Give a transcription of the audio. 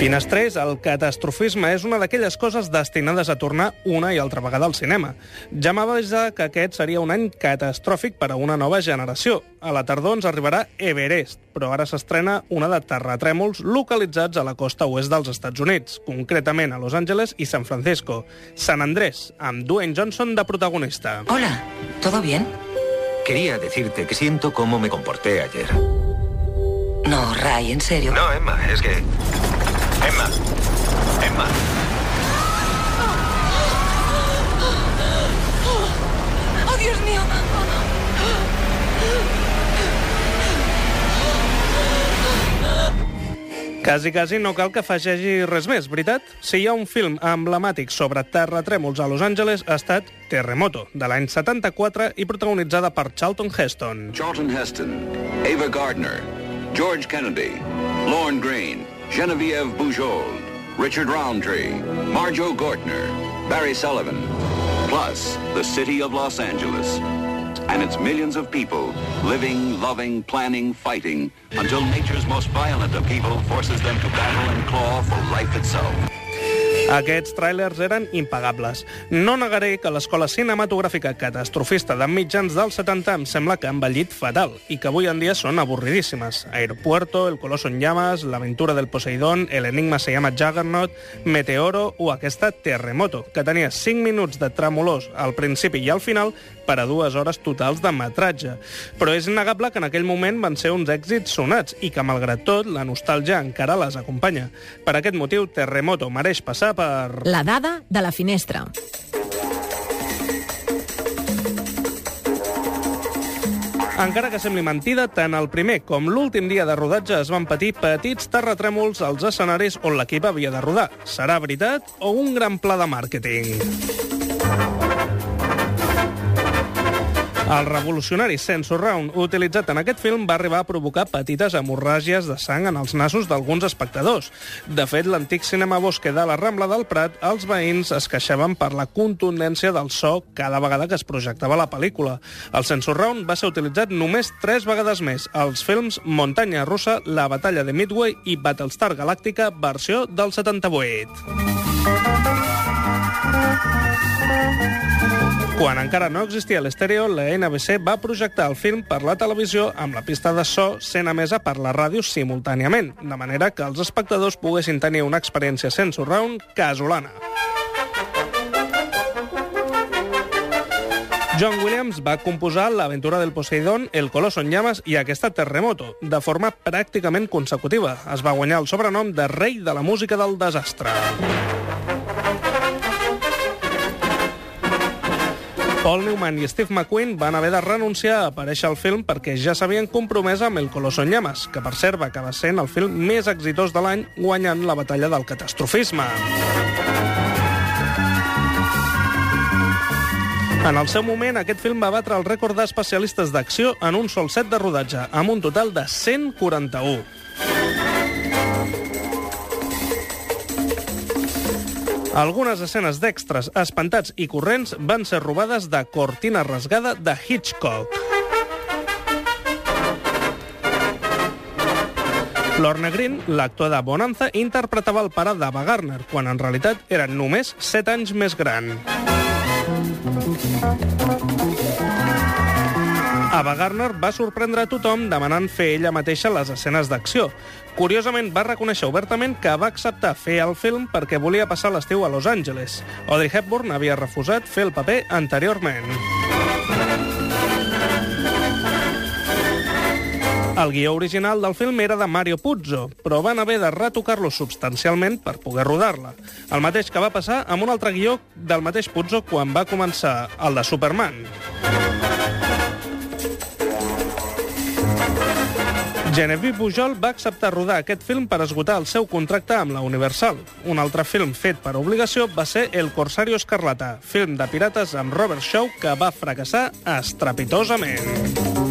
Finestrés, el catastrofisme és una d'aquelles coses destinades a tornar una i altra vegada al cinema. Ja m'avisa que aquest seria un any catastròfic per a una nova generació. A la tardor ens arribarà Everest, però ara s'estrena una de terratrèmols localitzats a la costa oest dels Estats Units, concretament a Los Angeles i San Francisco. San Andrés, amb Dwayne Johnson de protagonista. Hola, ¿todo bien? Quería decirte que siento cómo me comporté ayer. No, Ray, en serio. No, Emma, es que... Emma. Emma. ¡Oh, Dios mío! Quasi, quasi no cal que afegeixi res més, veritat? Si hi ha un film emblemàtic sobre terratrèmols a Los Angeles, ha estat Terremoto, de l'any 74 i protagonitzada per Charlton Heston. Charlton Heston, Ava Gardner, George Kennedy, Lorne Green, Genevieve Bujold, Richard Roundtree, Marjo Gortner, Barry Sullivan, plus the city of Los Angeles and its millions of people living, loving, planning, fighting until nature's most violent upheaval forces them to battle and claw for life itself. Aquests tràilers eren impagables. No negaré que l'escola cinematogràfica catastrofista de mitjans dels 70 em sembla que ha envellit fatal i que avui en dia són avorridíssimes. Aeropuerto, El coloso en llamas, L'aventura del Poseidón, El enigma se llama Juggernaut, Meteoro o aquesta Terremoto, que tenia 5 minuts de tremolors al principi i al final per a dues hores totals de metratge. Però és innegable que en aquell moment van ser uns èxits sonats i que, malgrat tot, la nostàlgia encara les acompanya. Per aquest motiu, Terremoto mereix passar per... La dada de la finestra. Encara que sembli mentida, tant el primer com l'últim dia de rodatge es van patir petits terratrèmols als escenaris on l'equip havia de rodar. Serà veritat o un gran pla de màrqueting? El revolucionari Sensor Round utilitzat en aquest film va arribar a provocar petites hemorràgies de sang en els nassos d'alguns espectadors. De fet, l'antic cinema Bosque de la Rambla del Prat, els veïns es queixaven per la contundència del so cada vegada que es projectava la pel·lícula. El Sensor Round va ser utilitzat només tres vegades més als films Muntanya Russa, La batalla de Midway i Battlestar Galàctica, versió del 78. Quan encara no existia l'estèreo, la NBC va projectar el film per la televisió amb la pista de so sent emesa per la ràdio simultàniament, de manera que els espectadors poguessin tenir una experiència sense round casolana. John Williams va composar l'aventura del Poseidón, El Coloso en llames i aquesta Terremoto, de forma pràcticament consecutiva. Es va guanyar el sobrenom de rei de la música del desastre. Paul Newman i Steve McQueen van haver de renunciar a aparèixer al film perquè ja s'havien compromès amb El Coloso en llames, que per cert va acabar sent el film més exitós de l'any guanyant la batalla del catastrofisme. En el seu moment, aquest film va batre el rècord d'especialistes d'acció en un sol set de rodatge, amb un total de 141. Algunes escenes d'extras espantats i corrents van ser robades de Cortina rasgada de Hitchcock. Lorne Green, l'actor de Bonanza, interpretava el pare d'Ava Gardner, quan en realitat era només 7 anys més gran. Ava Gardner va sorprendre a tothom demanant fer ella mateixa les escenes d'acció. Curiosament, va reconèixer obertament que va acceptar fer el film perquè volia passar l'estiu a Los Angeles. Audrey Hepburn havia refusat fer el paper anteriorment. El guió original del film era de Mario Puzo, però van haver de retocar-lo substancialment per poder rodar-la. El mateix que va passar amb un altre guió del mateix Puzo quan va començar el de Superman. Genevieve Pujol va acceptar rodar aquest film per esgotar el seu contracte amb la Universal. Un altre film fet per obligació va ser El Corsario Escarlata, film de pirates amb Robert Shaw que va fracassar estrepitosament.